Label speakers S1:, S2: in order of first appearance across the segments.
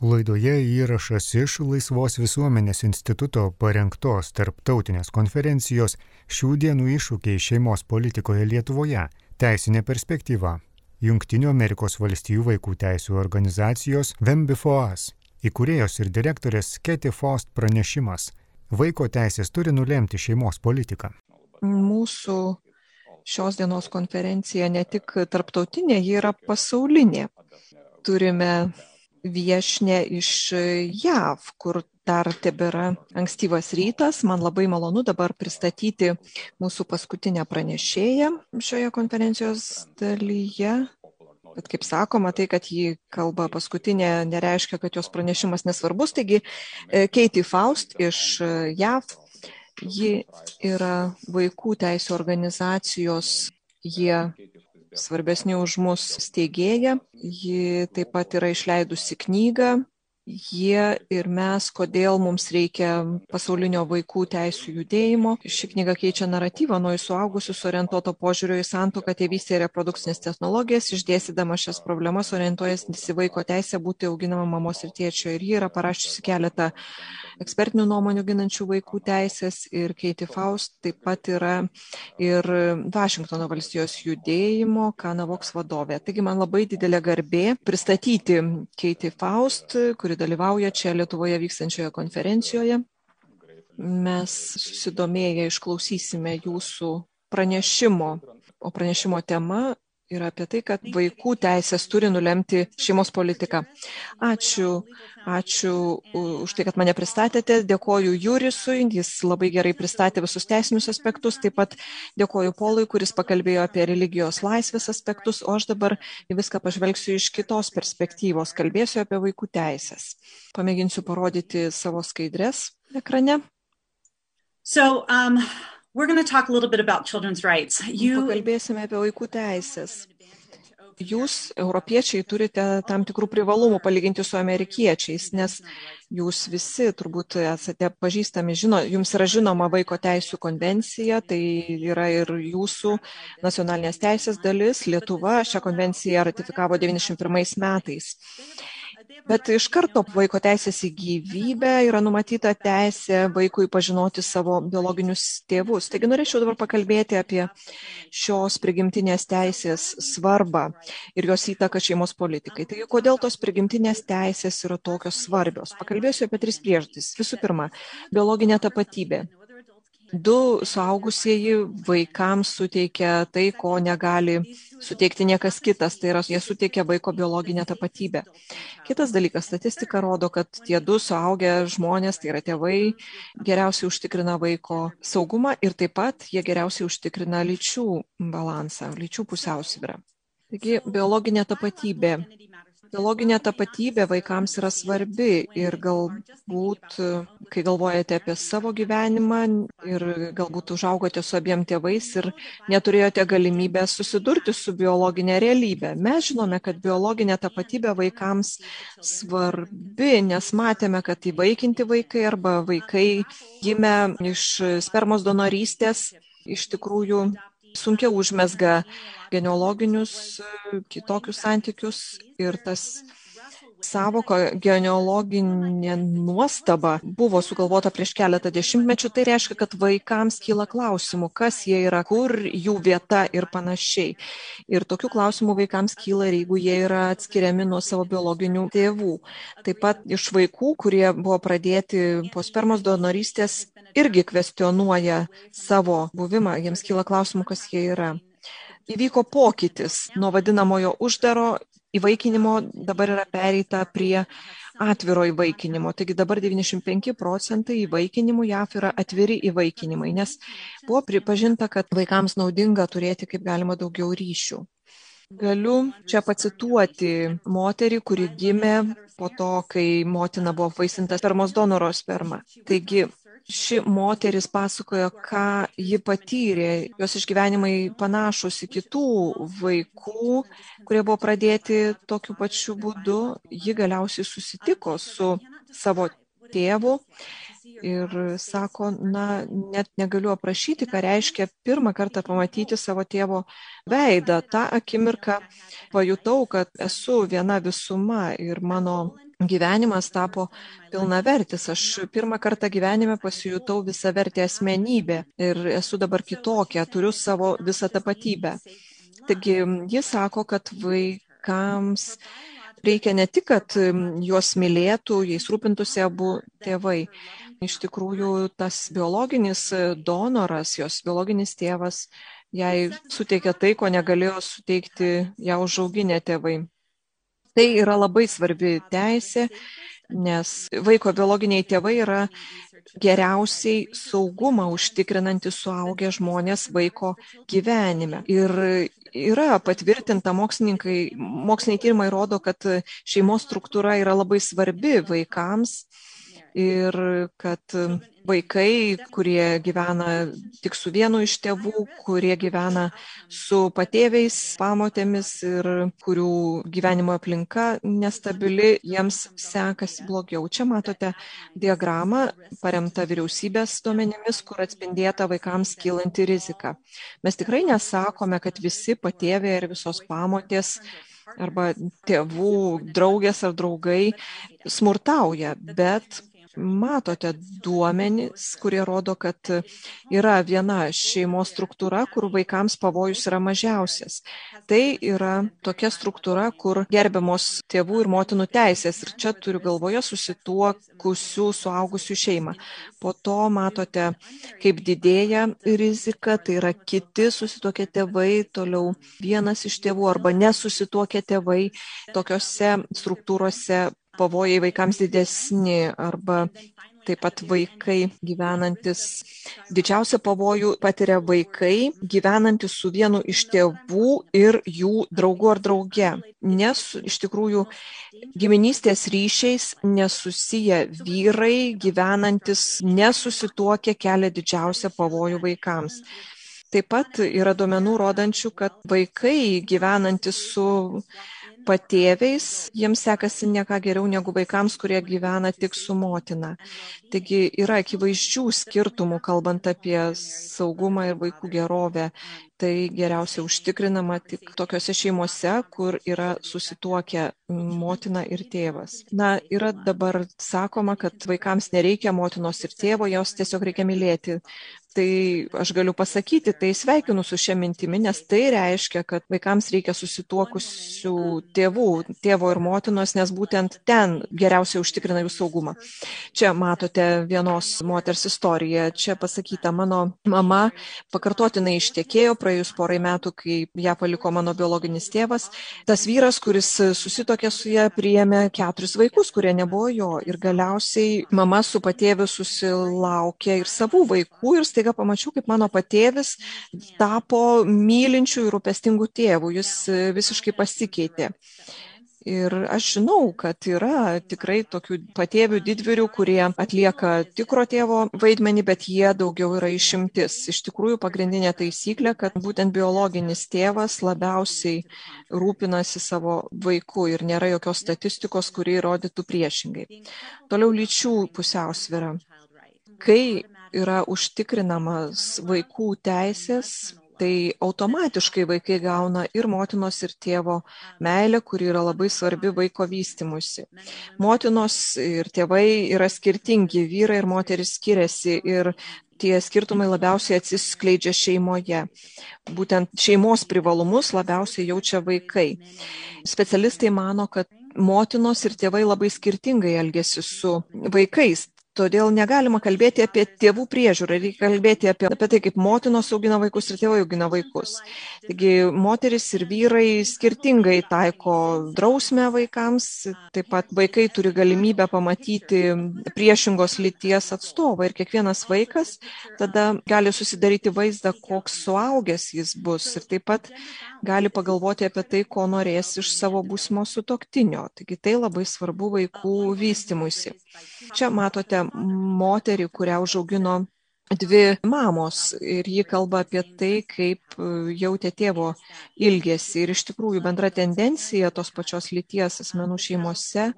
S1: Laidoje įrašas iš Laisvos visuomenės instituto parengtos tarptautinės konferencijos šių dienų iššūkiai šeimos politikoje Lietuvoje - teisinė perspektyva. Junktinių Amerikos valstijų vaikų teisų organizacijos Vembifoas įkūrėjos ir direktorės Keti Fost pranešimas - vaiko teisės turi nulemti šeimos politiką.
S2: Mūsų šios dienos konferencija ne tik tarptautinė, ji yra pasaulinė. Turime viešnę iš JAV, kur dar tebėra ankstyvas rytas. Man labai malonu dabar pristatyti mūsų paskutinę pranešėją šioje konferencijos dalyje. Bet kaip sakoma, tai, kad jį kalba paskutinė, nereiškia, kad jos pranešimas nesvarbus. Taigi, Katie Faust iš JAV Ji yra vaikų teisų organizacijos, jie svarbesni už mus steigėja. Ji taip pat yra išleidusi knygą jie ir mes, kodėl mums reikia pasaulinio vaikų teisų judėjimo. Ši knyga keičia naratyvą nuo į suaugusius orientuoto požiūrio į santoką, tėvystę ir reprodukcinės technologijas, išdėstydama šias problemas orientuojas į vaiko teisę būti auginama mamos ir tėčio. Ir ji yra parašiusi keletą ekspertinių nuomonių ginančių vaikų teisės ir Katie Faust taip pat yra ir Vašingtono valstijos judėjimo Kanavoks vadovė. Taigi man labai didelė garbė pristatyti Katie Faust, kuri kuri dalyvauja čia Lietuvoje vykstančioje konferencijoje. Mes susidomėję išklausysime jūsų pranešimo, o pranešimo tema yra apie tai, kad vaikų teisės turi nulemti šeimos politiką. Ačiū, ačiū už tai, kad mane pristatėte. Dėkoju Jurisui, jis labai gerai pristatė visus teisinius aspektus. Taip pat dėkoju Polui, kuris pakalbėjo apie religijos laisvės aspektus, o aš dabar viską pažvelgsiu iš kitos perspektyvos. Kalbėsiu apie vaikų teisės. Pamėginsiu parodyti savo skaidrės ekrane.
S3: So, um,
S2: You... Pakalbėsime apie vaikų teisės. Jūs, europiečiai, turite tam tikrų privalumų palyginti su amerikiečiais, nes jūs visi turbūt esate pažįstami, žino, jums yra žinoma vaiko teisų konvencija, tai yra ir jūsų nacionalinės teisės dalis. Lietuva šią konvenciją ratifikavo 91 metais. Bet iš karto vaiko teisės į gyvybę yra numatyta teisė vaikui pažinoti savo biologinius tėvus. Taigi norėčiau dabar pakalbėti apie šios prigimtinės teisės svarbą ir jos įtaką šeimos politikai. Taigi kodėl tos prigimtinės teisės yra tokios svarbios? Pakalbėsiu apie tris priežastis. Visų pirma, biologinė tapatybė. Du suaugusieji vaikams suteikia tai, ko negali suteikti niekas kitas, tai yra jie suteikia vaiko biologinę tapatybę. Kitas dalykas, statistika rodo, kad tie du suaugę žmonės, tai yra tėvai, geriausiai užtikrina vaiko saugumą ir taip pat jie geriausiai užtikrina lyčių balansą, lyčių pusiausvyrą. Taigi biologinė tapatybė Biologinė tapatybė vaikams yra svarbi ir galbūt, kai galvojate apie savo gyvenimą ir galbūt užaugote su abiem tėvais ir neturėjote galimybę susidurti su biologinė realybė. Mes žinome, kad biologinė tapatybė vaikams svarbi, nes matėme, kad įvaikinti vaikai arba vaikai gimę iš spermos donorystės iš tikrųjų sunkiau užmesga genealoginius kitokius santykius ir tas savoka genealoginė nuostaba buvo sugalvota prieš keletą dešimtmečių, tai reiškia, kad vaikams kyla klausimų, kas jie yra, kur jų vieta ir panašiai. Ir tokių klausimų vaikams kyla jeigu jie yra atskiriami nuo savo biologinių tėvų. Taip pat iš vaikų, kurie buvo pradėti po spermos donorystės, irgi kvestionuoja savo buvimą, jiems kyla klausimų, kas jie yra. Įvyko pokytis nuo vadinamojo uždaro įvaikinimo, dabar yra pereita prie atviro įvaikinimo. Taigi dabar 95 procentai įvaikinimų JAF yra atviri įvaikinimai, nes buvo pripažinta, kad vaikams naudinga turėti kaip galima daugiau ryšių. Galiu čia pacituoti moterį, kuri gimė po to, kai motina buvo vaisinta spermos donoro sperma. Taigi ši moteris pasakojo, ką ji patyrė, jos išgyvenimai panašus į kitų vaikų, kurie buvo pradėti tokiu pačiu būdu. Ji galiausiai susitiko su savo tėvu ir sako, na, net negaliu aprašyti, ką reiškia pirmą kartą pamatyti savo tėvo veidą. Ta akimirka pajutau, kad esu viena visuma ir mano gyvenimas tapo pilnavertis. Aš pirmą kartą gyvenime pasijutau visą vertę asmenybę ir esu dabar kitokia, turiu savo visą tapatybę. Taigi jis sako, kad vaikams reikia ne tik, kad juos mylėtų, jais rūpintųsi abu tėvai. Iš tikrųjų, tas biologinis donoras, jos biologinis tėvas, jai suteikė tai, ko negalėjo suteikti ją užauginę tėvai. Tai yra labai svarbi teisė, nes vaiko biologiniai tėvai yra geriausiai saugumą užtikrinantys suaugę žmonės vaiko gyvenime. Ir yra patvirtinta mokslininkai, moksliniai tyrimai rodo, kad šeimos struktūra yra labai svarbi vaikams ir kad vaikai, kurie gyvena tik su vienu iš tėvų, kurie gyvena su patėviais, pamotėmis ir kurių gyvenimo aplinka nestabili, jiems sekasi blogiau. Čia matote diagramą paremtą vyriausybės duomenimis, kur atspindėta vaikams kylanti rizika. Mes tikrai nesakome, kad visi patėviai ir visos pamotės arba tėvų draugės ar draugai smurtauja, bet matote duomenys, kurie rodo, kad yra viena šeimos struktūra, kur vaikams pavojus yra mažiausias. Tai yra tokia struktūra, kur gerbiamos tėvų ir motinų teisės. Ir čia turiu galvoje susituokusių suaugusių šeimą. Po to matote, kaip didėja rizika, tai yra kiti susituokę tėvai, toliau vienas iš tėvų arba nesusituokę tėvai tokiuose struktūrose pavojai vaikams didesni arba taip pat vaikai gyvenantis, didžiausią pavojų patiria vaikai gyvenantis su vienu iš tėvų ir jų draugu ar drauge. Nes iš tikrųjų giminystės ryšiais nesusiję vyrai gyvenantis nesusituokę kelia didžiausią pavojų vaikams. Taip pat yra duomenų rodančių, kad vaikai gyvenantis su patėviais jiems sekasi ne ką geriau negu vaikams, kurie gyvena tik su motina. Taigi yra akivaizdžių skirtumų, kalbant apie saugumą ir vaikų gerovę. Tai geriausiai užtikrinama tik tokiuose šeimose, kur yra susituokę motina ir tėvas. Na, yra dabar sakoma, kad vaikams nereikia motinos ir tėvo, jos tiesiog reikia mylėti tai aš galiu pasakyti, tai sveikinu su šia mintimi, nes tai reiškia, kad vaikams reikia susituokusių tėvų, tėvo ir motinos, nes būtent ten geriausiai užtikrina jų saugumą. Čia matote vienos moters istoriją. Čia pasakyta, mano mama pakartotinai ištekėjo praėjus porai metų, kai ją paliko mano biologinis tėvas. Tas vyras, kuris susitokė su ją, priėmė keturis vaikus, kurie nebuvo jo. Ir galiausiai mama su patėviu susilaukė ir savų vaikų ir staiga staiga pamačiau, kaip mano patėvis tapo mylinčių ir rūpestingų tėvų, jis e, visiškai pasikeitė. Ir aš žinau, kad yra tikrai tokių patėvių didvirių, kurie atlieka tikro tėvo vaidmenį, bet jie daugiau yra išimtis. Iš tikrųjų, pagrindinė taisyklė, kad būtent biologinis tėvas labiausiai rūpinasi savo vaiku ir nėra jokios statistikos, kuri įrodytų priešingai. Toliau lyčių pusiausvėra. Kai yra užtikrinamas vaikų teisės, tai automatiškai vaikai gauna ir motinos, ir tėvo meilę, kuri yra labai svarbi vaiko vystimusi. Motinos ir tėvai yra skirtingi, vyrai ir moteris skiriasi ir tie skirtumai labiausiai atsiskleidžia šeimoje. Būtent šeimos privalumus labiausiai jaučia vaikai. Specialistai mano, kad motinos ir tėvai labai skirtingai elgesi su vaikais. Todėl negalima kalbėti apie tėvų priežiūrą, reikia kalbėti apie, apie tai, kaip motinos augina vaikus ir tėvai augina vaikus. Taigi moteris ir vyrai skirtingai taiko drausmę vaikams, taip pat vaikai turi galimybę pamatyti priešingos lyties atstovą ir kiekvienas vaikas tada gali susidaryti vaizdą, koks suaugęs jis bus ir taip pat gali pagalvoti apie tai, ko norės iš savo būsimo sutoktinio. Taigi tai labai svarbu vaikų vystimuisi. Čia matote moterį, kurią užaugino dvi mamos ir ji kalba apie tai, kaip jautė tėvo ilgesį. Ir iš tikrųjų bendra tendencija tos pačios lyties asmenų šeimose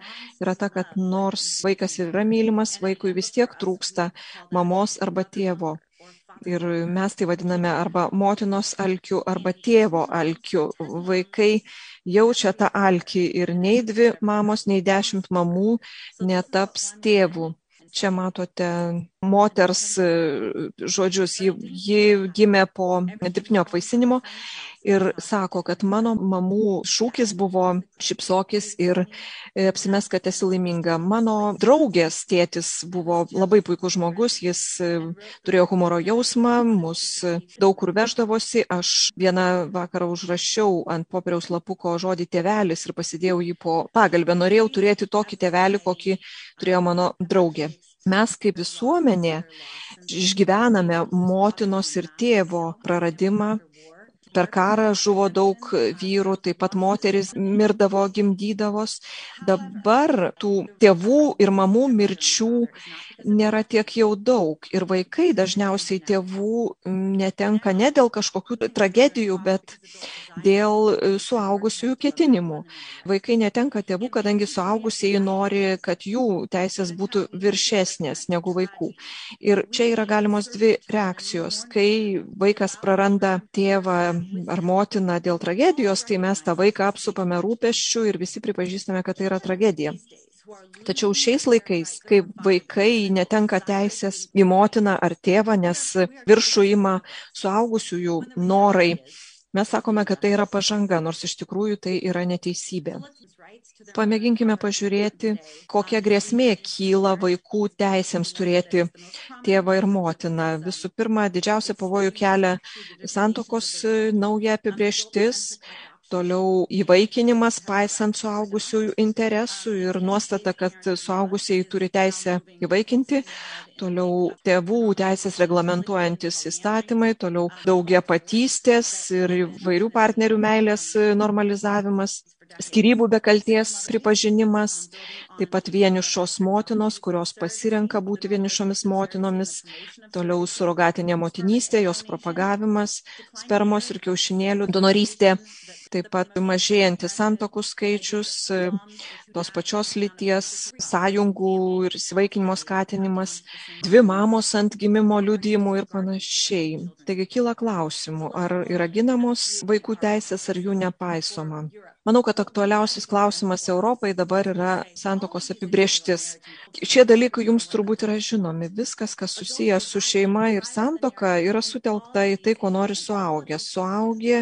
S2: yra ta, kad nors vaikas yra mylimas, vaikui vis tiek trūksta mamos arba tėvo. Ir mes tai vadiname arba motinos alkiu, arba tėvo alkiu. Vaikai jaučia tą alkį ir nei dvi mamos, nei dešimt mamų netaps tėvų. Čia matote moters žodžius, ji, ji gimė po dirbtinio apvaisinimo ir sako, kad mano mamų šūkis buvo šipsokis ir e, apsimes, kad esi laiminga. Mano draugės tėtis buvo labai puikus žmogus, jis e, turėjo humoro jausmą, mus daug kur veždavosi. Aš vieną vakarą užrašiau ant popieriaus lapuko žodį tėvelis ir pasidėjau jį po pagalbę. Norėjau turėti tokį tėvelį, kokį turėjo mano draugė. Mes kaip visuomenė išgyvename motinos ir tėvo praradimą Per karą žuvo daug vyrų, taip pat moteris mirdavo, gimdydavos. Dabar tų tėvų ir mamų mirčių nėra tiek jau daug. Ir vaikai dažniausiai tėvų netenka ne dėl kažkokių tragedijų, bet dėl e, suaugusiųjų ketinimų. Vaikai netenka tėvų, kadangi suaugusieji nori, kad jų teisės būtų viršesnės negu vaikų. Ir čia yra galimos dvi reakcijos. Kai vaikas praranda tėvą ar motiną dėl tragedijos, tai mes tą vaiką apsupame rūpeščių ir visi pripažįstame, kad tai yra tragedija. Tačiau šiais laikais, kai vaikai netenka teisės į motiną ar tėvą, nes viršų ima suaugusiųjų norai, mes sakome, kad tai yra pažanga, nors iš tikrųjų tai yra neteisybė. Pamėginkime pažiūrėti, kokia grėsmė kyla vaikų teisėms turėti tėvą ir motiną. Visų pirma, didžiausia pavojų kelia santokos nauja apibrieštis, toliau įvaikinimas paisant suaugusiųjų interesų ir nuostata, kad suaugusieji turi teisę įvaikinti, toliau tėvų teisės reglamentuojantis įstatymai, toliau daugia patystės ir įvairių partnerių meilės normalizavimas, skirybų be kalties pripažinimas, taip pat vienišos motinos, kurios pasirenka būti vienišomis motinomis, toliau surogatinė motinystė, jos propagavimas, spermos ir kiaušinėlių donorystė, taip pat mažėjantis santokų skaičius, tos pačios lyties sąjungų ir įsivaikinimo skatinimas, dvi mamos ant gimimo liudijimų ir panašiai. Taigi kyla klausimų, ar yra ginamos vaikų teisės, ar jų nepaisoma. Manau, kad aktualiausias klausimas Europai dabar yra santokos apibrieštis. Šie dalykai jums turbūt yra žinomi. Viskas, kas susijęs su šeima ir santoka, yra sutelkta į tai, ko nori suaugę. Suaugę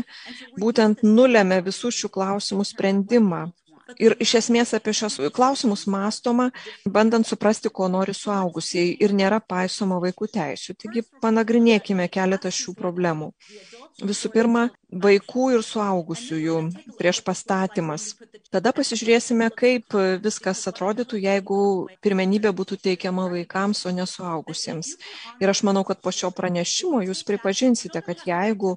S2: būtent nulėmė visų šių klausimų sprendimą. Ir iš esmės apie šios klausimus mąstoma, bandant suprasti, ko nori suaugusieji ir nėra paisoma vaikų teisų. Taigi panagrinėkime keletą šių problemų. Visų pirma, vaikų ir suaugusiųjų prieš pastatymas. Tada pasižiūrėsime, kaip viskas atrodytų, jeigu pirmenybė būtų teikiama vaikams, o ne suaugusiems. Ir aš manau, kad po šio pranešimo jūs pripažinsite, kad jeigu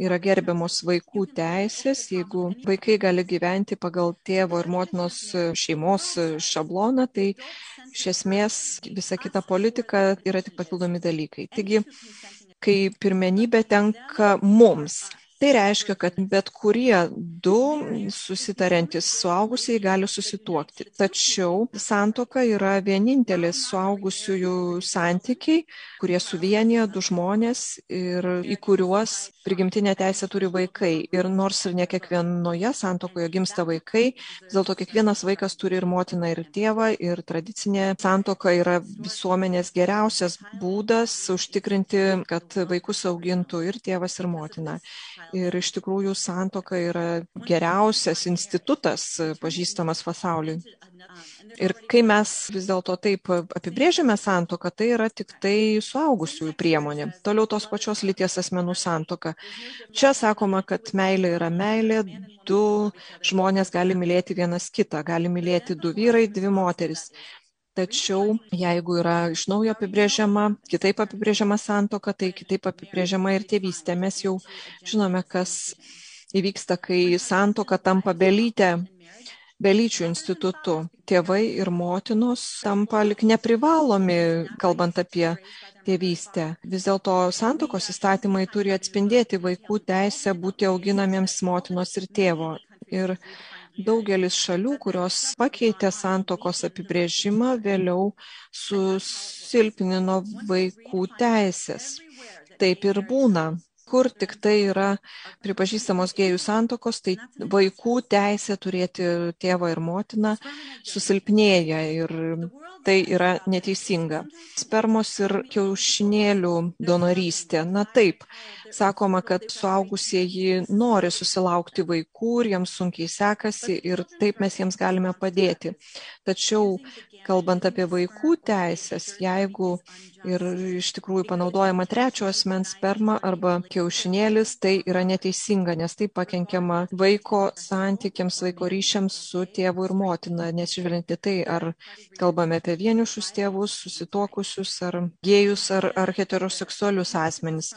S2: yra gerbiamos vaikų teisės, jeigu vaikai gali gyventi pagal tėvo ir motinos šeimos šabloną, tai iš esmės visa kita politika yra tik papildomi dalykai. Taigi, kai pirmenybė tenka mums. Tai reiškia, kad bet kurie du susitariantys suaugusiai gali susituokti. Tačiau santoka yra vienintelis suaugusiųjų santykiai, kurie suvienyje du žmonės ir į kuriuos prigimtinę teisę turi vaikai. Ir nors ir ne kiekvienoje santokoje gimsta vaikai, vis dėlto kiekvienas vaikas turi ir motiną, ir tėvą. Ir tradicinė santoka yra visuomenės geriausias būdas užtikrinti, kad vaikus augintų ir tėvas, ir motina. Ir iš tikrųjų santoka yra geriausias institutas pažįstamas pasauliui. Ir kai mes vis dėlto taip apibrėžiame santoką, tai yra tik tai suaugusiųjų priemonė. Toliau tos pačios lyties asmenų santoka. Čia sakoma, kad meilė yra meilė, du žmonės gali mylėti vienas kitą, gali mylėti du vyrai, dvi moteris. Tačiau jeigu yra iš naujo apibrėžiama, kitaip apibrėžiama santoka, tai kitaip apibrėžiama ir tėvystė. Mes jau žinome, kas įvyksta, kai santoka tampa belytė, belyčių institutu. Tėvai ir motinos tampa lik neprivalomi, kalbant apie tėvystę. Vis dėlto santokos įstatymai turi atspindėti vaikų teisę būti auginamiems motinos ir tėvo. Ir daugelis šalių, kurios pakeitė santokos apibrėžimą, vėliau susilpnino vaikų teisės. taip ir būna kur tik tai yra pripažįstamos gėjų santokos, tai vaikų teisė turėti tėvą ir motiną susilpnėja ir tai yra neteisinga. Spermos ir kiaušinėlių donorystė. Na taip, sakoma, kad suaugusieji nori susilaukti vaikų ir jiems sunkiai sekasi ir taip mes jiems galime padėti. Tačiau kalbant apie vaikų teisės, jeigu ir iš tikrųjų panaudojama trečio asmens sperma arba kiaušinėlis, tai yra neteisinga, nes tai pakenkiama vaiko santykiams, vaiko ryšiams su tėvu ir motina, nesižvelgiant į tai, ar kalbame apie vienišus tėvus, susituokusius, ar gėjus, ar, ar heteroseksualius asmenys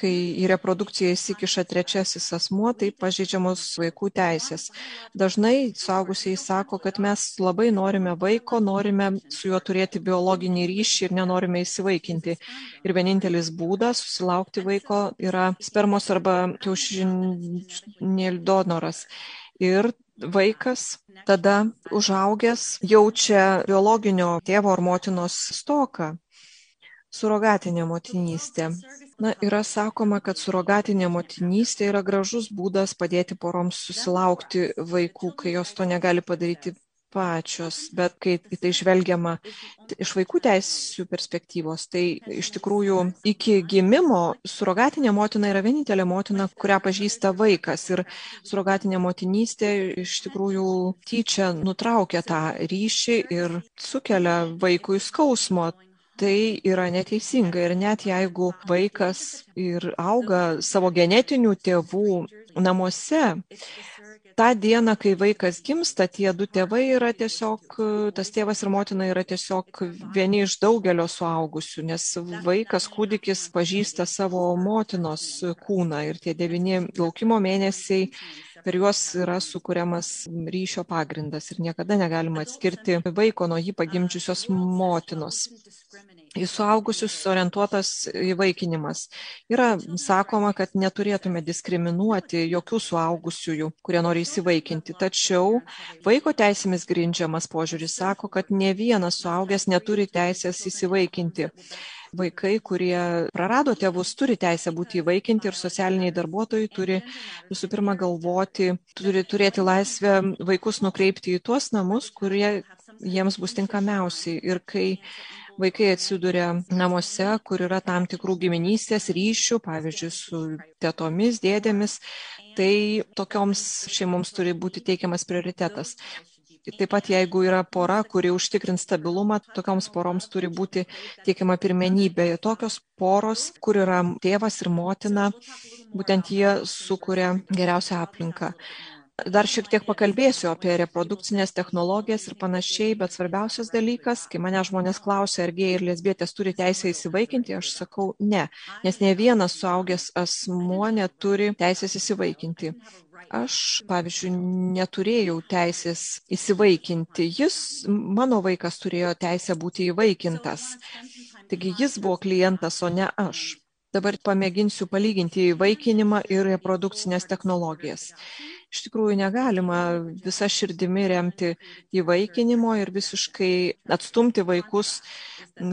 S2: kai į reprodukciją įsikiša trečiasis asmuo, tai pažeidžiamos vaikų teisės. Dažnai suaugusiai sako, kad mes labai norime vaiko, norime su juo turėti biologinį ryšį ir nenorime įsivaikinti. Ir vienintelis būdas susilaukti vaiko yra spermos arba kiaušinėlių donoras. Ir vaikas tada užaugęs jaučia biologinio tėvo ar motinos stoką surogatinė motinystė. Na yra sakoma kad surogatinė motinystė yra gražus būdas padėti poroms susilaukti vaikų kai jos to negali padaryti pačios. Bet kai į tai žvelgiama iš vaikų teisių perspektyvos tai iš tikrųjų iki gimimo surogatinė motina yra vienintelė motina kurią pažįsta vaikas. Ir surogatinė motinystė iš tikrųjų tyčia nutraukia tą ryšį ir sukelia vaikui skausmo tai yra neteisinga ir net jeigu vaikas ir auga savo genetinių tėvų namuose, tą dieną, kai vaikas gimsta, tie du tėvai yra tiesiog, tas tėvas ir motina yra tiesiog vieni iš daugelio suaugusių, nes vaikas, kūdikis pažįsta savo motinos kūną ir tie devyni laukimo mėnesiai per juos yra sukūriamas ryšio pagrindas ir niekada negalima atskirti vaiko nuo jį pagimdžiusios motinos į suaugusius orientuotas įvaikinimas. Yra sakoma, kad neturėtume diskriminuoti jokių suaugusiųjų, kurie nori įsivaikinti. Tačiau vaiko teisėmis grindžiamas požiūris sako, kad ne vienas suaugęs neturi teisės įsivaikinti. Vaikai, kurie prarado tėvus, turi teisę būti įvaikinti ir socialiniai darbuotojai turi visų pirma galvoti, turi turėti laisvę vaikus nukreipti į tuos namus, kurie jiems bus tinkamiausiai. Ir kai vaikai atsiduria namuose, kur yra tam tikrų giminystės ryšių, pavyzdžiui, su tetomis, dėdėmis, tai tokioms šeimoms turi būti teikiamas prioritetas. Taip pat jeigu yra pora, kuri užtikrins stabilumą, tokioms poroms turi būti teikiama pirmenybė. Tokios poros, kur yra tėvas ir motina, būtent jie sukuria geriausią aplinką dar šiek tiek pakalbėsiu apie reprodukcinės technologijas ir panašiai, bet svarbiausias dalykas, kai mane žmonės klausia, ar gėjai ir lesbietės turi teisę įsivaikinti, aš sakau ne, nes ne vienas suaugęs asmuo neturi teisės įsivaikinti. Aš, pavyzdžiui, neturėjau teisės įsivaikinti. Jis, mano vaikas, turėjo teisę būti įvaikintas. Taigi jis buvo klientas, o ne aš. Dabar pamėginsiu palyginti įvaikinimą ir reprodukcinės technologijas iš tikrųjų negalima visa širdimi remti įvaikinimo ir visiškai atstumti vaikus,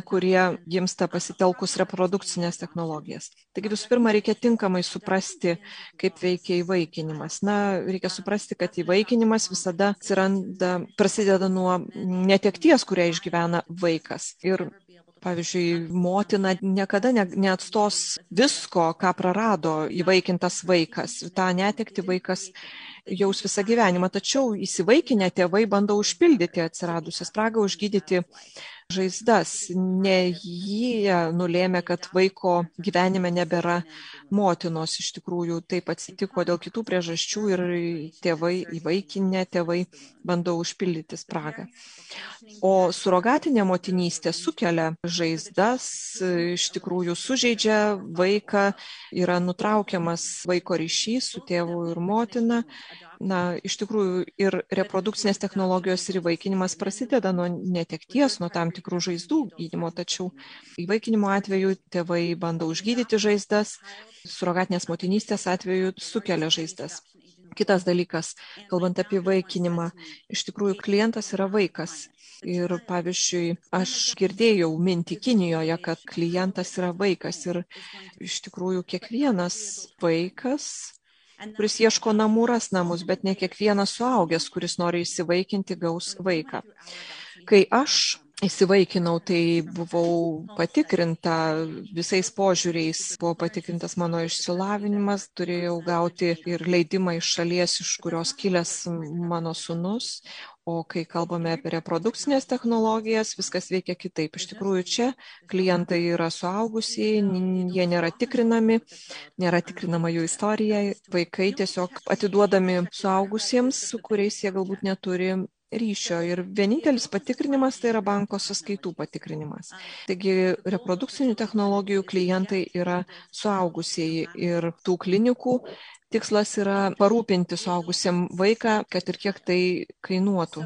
S2: kurie gimsta pasitelkus reprodukcinės technologijas. Taigi visų pirma, reikia tinkamai suprasti, kaip veikia įvaikinimas. Na, reikia suprasti, kad įvaikinimas visada atsiranda, prasideda nuo netekties, kurią išgyvena vaikas. Ir pavyzdžiui, motina niekada ne, neatstos visko, ką prarado įvaikintas vaikas. Ta netekti vaikas jaus visą gyvenimą. Tačiau įsivaikinę tėvai bando užpildyti atsiradusią spragą, užgydyti žaizdas. Ne jie nulėmė, kad vaiko gyvenime nebėra motinos. Iš tikrųjų, taip atsitiko dėl kitų priežasčių ir tėvai, įvaikinę tėvai bando užpildyti spragą. O surogatinė motinystė sukelia žaizdas, iš tikrųjų sužeidžia vaiką, yra nutraukiamas vaiko ryšys su tėvu ir motina. Na, iš tikrųjų ir reprodukcinės technologijos ir įvaikinimas prasideda nuo netekties, nuo tam tikrų žaizdų gydimo, tačiau įvaikinimo atveju tėvai bando užgydyti žaizdas, surogatinės motinystės atveju sukelia žaizdas. Kitas dalykas, kalbant apie vaikinimą, iš tikrųjų klientas yra vaikas Ir pavyzdžiui, aš girdėjau mintį Kinijoje, kad klientas yra vaikas ir iš tikrųjų kiekvienas vaikas kuris ieško namų, ras namus, bet ne kiekvienas suaugęs, kuris nori įsivaikinti, gaus vaiką. Kai aš įsivaikinau, tai buvau patikrinta visais požiūriais, buvo patikrintas mano išsilavinimas, turėjau gauti ir leidimą iš šalies, iš kurios kilęs mano sunus, o kai kalbame apie reprodukcinės technologijas, viskas veikia kitaip. Iš tikrųjų, čia klientai yra suaugusieji, jie nėra tikrinami, nėra tikrinama jų istorija, vaikai tiesiog atiduodami suaugusiems, su kuriais jie galbūt neturi ryšio ir vienintelis patikrinimas tai yra banko sąskaitų patikrinimas. Taigi reprodukcinių technologijų klientai yra suaugusieji ir tų klinikų tikslas yra parūpinti suaugusiam vaiką, kad ir kiek tai kainuotų.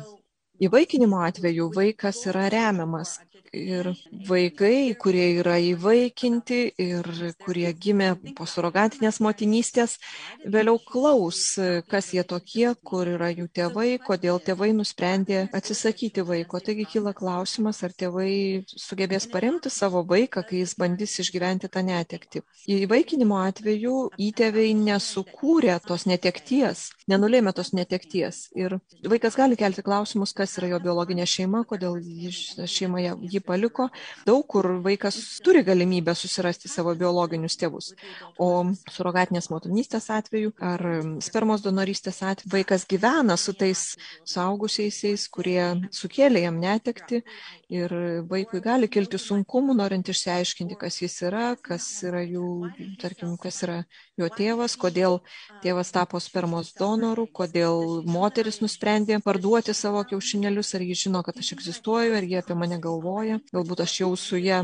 S2: Įvaikinimo atveju vaikas yra remiamas ir vaikai, kurie yra įvaikinti ir kurie gimė po surogatinės motinystės, vėliau klaus, kas jie tokie, kur yra jų tėvai, kodėl tėvai nusprendė atsisakyti vaiko. Taigi kyla klausimas, ar tėvai sugebės paremti savo vaiką, kai jis bandys išgyventi tą netekti. Įvaikinimo atveju įtėviai nesukūrė tos netekties, nenulėmė tos netekties. Ir vaikas gali kelti klausimus, kas yra jo biologinė šeima, kodėl šeima jį paliko, daug kur vaikas turi galimybę susirasti savo biologinius tėvus. O surogatinės motinystės atveju ar spermos donorystės atveju vaikas gyvena su tais saugusiaisiais, kurie sukėlė jam netekti ir vaikui gali kilti sunkumų, norint išsiaiškinti, kas jis yra, kas yra jų, tarkim, kas yra jo tėvas, kodėl tėvas tapo spermos donoru, kodėl moteris nusprendė parduoti savo kiaušinėlius, ar jis žino, kad aš egzistuoju, ar jie apie mane galvoja, galbūt aš jau su ją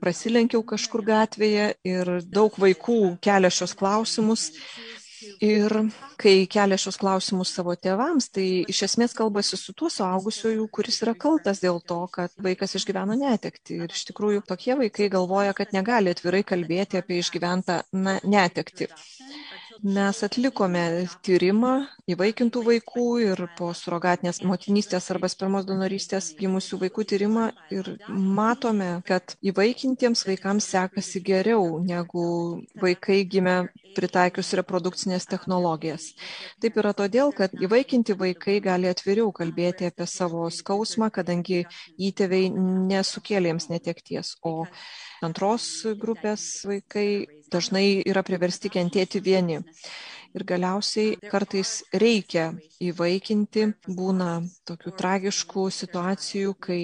S2: prasilenkiau kažkur gatvėje ir daug vaikų kelia šios klausimus Ir kai kelia šios klausimus savo tėvams, tai iš esmės kalbasi su tuo suaugusiuoju, kuris yra kaltas dėl to, kad vaikas išgyveno netekti. Ir iš tikrųjų tokie vaikai galvoja, kad negali atvirai kalbėti apie išgyventą na, netekti. Mes atlikome tyrimą įvaikintų vaikų ir po surogatinės motinystės arba spermos donorystės gimusių vaikų tyrimą ir matome, kad įvaikintiems vaikams sekasi geriau negu vaikai gimę pritaikius reprodukcinės technologijas. Taip yra todėl, kad įvaikinti vaikai gali atviriau kalbėti apie savo skausmą, kadangi įtėviai nesukėlė jiems netekties, o antros grupės vaikai dažnai yra priversti kentėti vieni. Ir galiausiai kartais reikia įvaikinti, būna tokių tragiškų situacijų, kai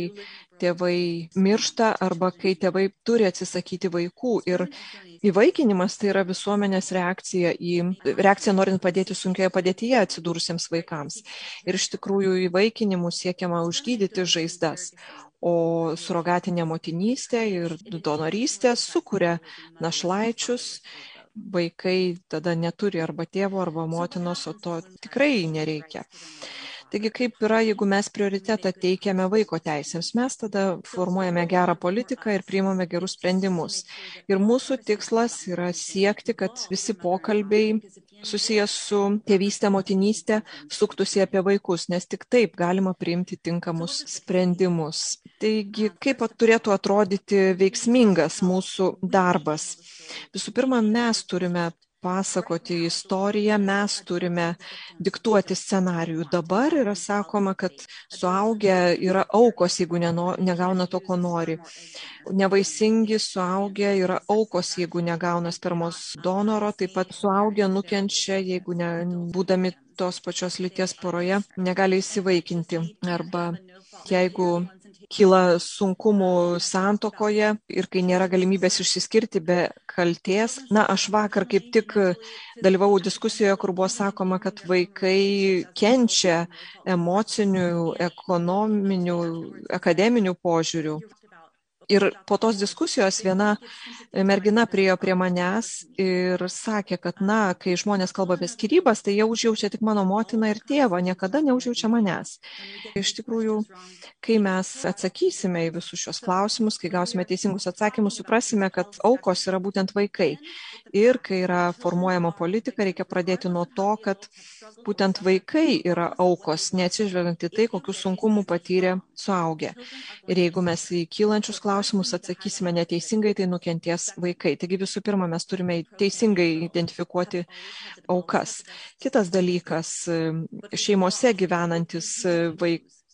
S2: tėvai miršta arba kai tėvai turi atsisakyti vaikų. Ir įvaikinimas tai yra visuomenės reakcija į reakciją norint padėti sunkioje padėtyje atsidūrusiems vaikams. Ir iš tikrųjų įvaikinimu siekiama užgydyti žaizdas. O surogatinė motinystė ir donorystė sukuria našlaičius, vaikai tada neturi arba tėvo, arba motinos, o to tikrai nereikia. Taigi kaip yra, jeigu mes prioritetą teikiame vaiko teisėms, mes tada formuojame gerą politiką ir priimame gerus sprendimus. Ir mūsų tikslas yra siekti, kad visi pokalbiai susijęs su tėvystė, motinystė suktųsi apie vaikus, nes tik taip galima priimti tinkamus sprendimus. Taigi, kaip turėtų atrodyti veiksmingas mūsų darbas? Visų pirma, mes turime pasakoti istoriją, mes turime diktuoti scenarijų. Dabar yra sakoma, kad suaugę yra aukos, jeigu negauna to, ko nori. Nevaisingi suaugę yra aukos, jeigu negauna spermos donoro, taip pat suaugę nukenčia, jeigu ne, būdami tos pačios lyties poroje negali įsivaikinti. Arba jeigu kyla sunkumų santokoje ir kai nėra galimybės išsiskirti be kalties. Na, aš vakar kaip tik dalyvau diskusijoje, kur buvo sakoma, kad vaikai kenčia emocinių, ekonominių, akademinių požiūrių. Ir po tos diskusijos viena mergina priejo prie manęs ir sakė, kad, na, kai žmonės kalba apie skirybas, tai jie užjaučia tik mano motiną ir tėvą, niekada neužjaučia manęs. Iš tikrųjų, kai mes atsakysime į visus šios klausimus, kai gausime teisingus atsakymus, suprasime, kad aukos yra būtent vaikai. Ir kai yra formuojama politika, reikia pradėti nuo to, kad būtent vaikai yra aukos, neatsižvelgiant į tai, kokius sunkumų patyrė suaugę. Ir jeigu mes į kylančius klausimus atsakysime neteisingai, tai nukenties vaikai. Taigi visų pirma, mes turime teisingai identifikuoti aukas. Kitas dalykas - šeimose gyvenantis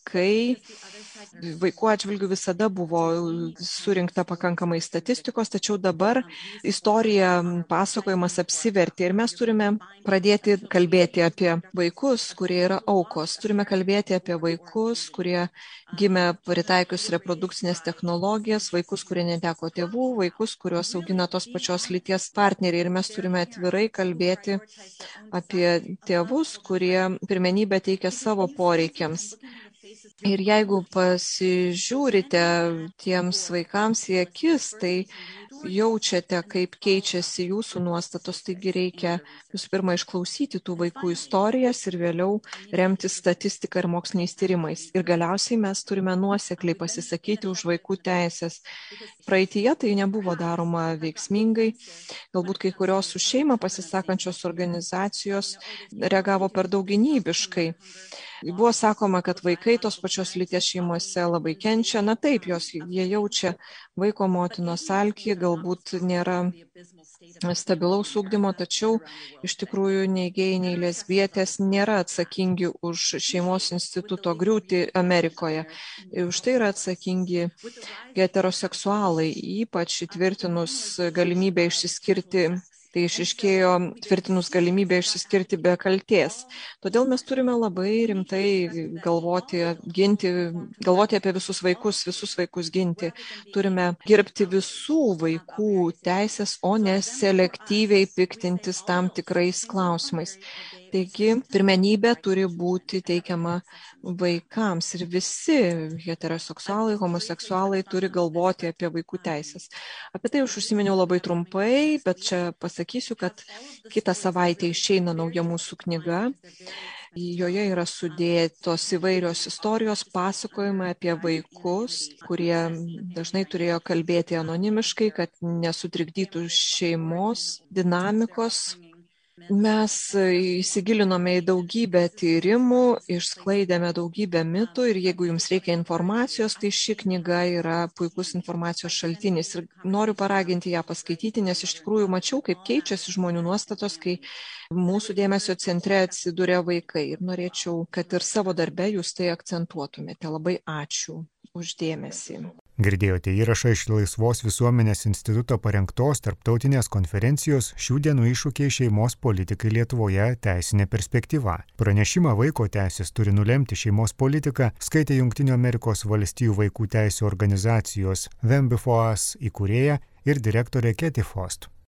S2: vaikai vaikų atžvilgių visada buvo surinkta pakankamai statistikos, tačiau dabar istorija pasakojimas apsivertė ir mes turime pradėti kalbėti apie vaikus, kurie yra aukos. Turime kalbėti apie vaikus, kurie gimė pritaikius reprodukcinės technologijas, vaikus, kurie neteko tėvų, vaikus, kuriuos augina tos pačios lyties partneriai. Ir mes turime atvirai kalbėti apie tėvus, kurie pirmenybę teikia savo poreikiams Ir jeigu pasižiūrite tiems vaikams į akis, tai jaučiate, kaip keičiasi jūsų nuostatos, taigi reikia visų pirma išklausyti tų vaikų istorijas ir vėliau remti statistiką ir moksliniais tyrimais. Ir galiausiai mes turime nuosekliai pasisakyti už vaikų teisės. Praeitie tai nebuvo daroma veiksmingai, galbūt kai kurios už šeimą pasisakančios organizacijos reagavo per daug gynybiškai. Buvo sakoma, kad vaikai tos pačios lyties šeimose labai kenčia. Na taip, jos, jie jaučia vaiko motinos alkį, galbūt nėra stabilaus ūkdymo, tačiau iš tikrųjų nei gėjai, nei lesbietės nėra atsakingi už šeimos instituto griūtį Amerikoje. Už tai yra atsakingi heteroseksualai, ypač įtvirtinus galimybę išsiskirti tai išiškėjo tvirtinus galimybę išsiskirti be kalties. Todėl mes turime labai rimtai galvoti, ginti, galvoti apie visus vaikus, visus vaikus ginti. Turime gerbti visų vaikų teisės, o ne selektyviai piktintis tam tikrais klausimais. Taigi, pirmenybė turi būti teikiama vaikams ir visi heteroseksualai, homoseksualai turi galvoti apie vaikų teisės. Apie tai aš užsiminiau labai trumpai, bet čia pasakysiu, kad kitą savaitę išeina nauja mūsų knyga. Joje yra sudėtos įvairios istorijos, pasakojimai apie vaikus, kurie dažnai turėjo kalbėti anonimiškai, kad nesutrikdytų šeimos dinamikos, Mes įsigilinome į daugybę tyrimų, išsklaidėme daugybę mitų ir jeigu jums reikia informacijos, tai ši knyga yra puikus informacijos šaltinis ir noriu paraginti ją paskaityti, nes iš tikrųjų mačiau, kaip keičiasi žmonių nuostatos, kai mūsų dėmesio centre atsiduria vaikai ir norėčiau, kad ir savo darbe jūs tai akcentuotumėte. Labai ačiū uždėmesi.
S1: Girdėjote įrašą iš Laisvos visuomenės instituto parengtos tarptautinės konferencijos šių dienų iššūkiai šeimos politikai Lietuvoje teisinė perspektyva. Pranešimą vaiko teisės turi nulemti šeimos politiką skaitė Junktinių Amerikos valstijų vaikų teisų organizacijos Us įkūrėja ir direktorė Keti Fost.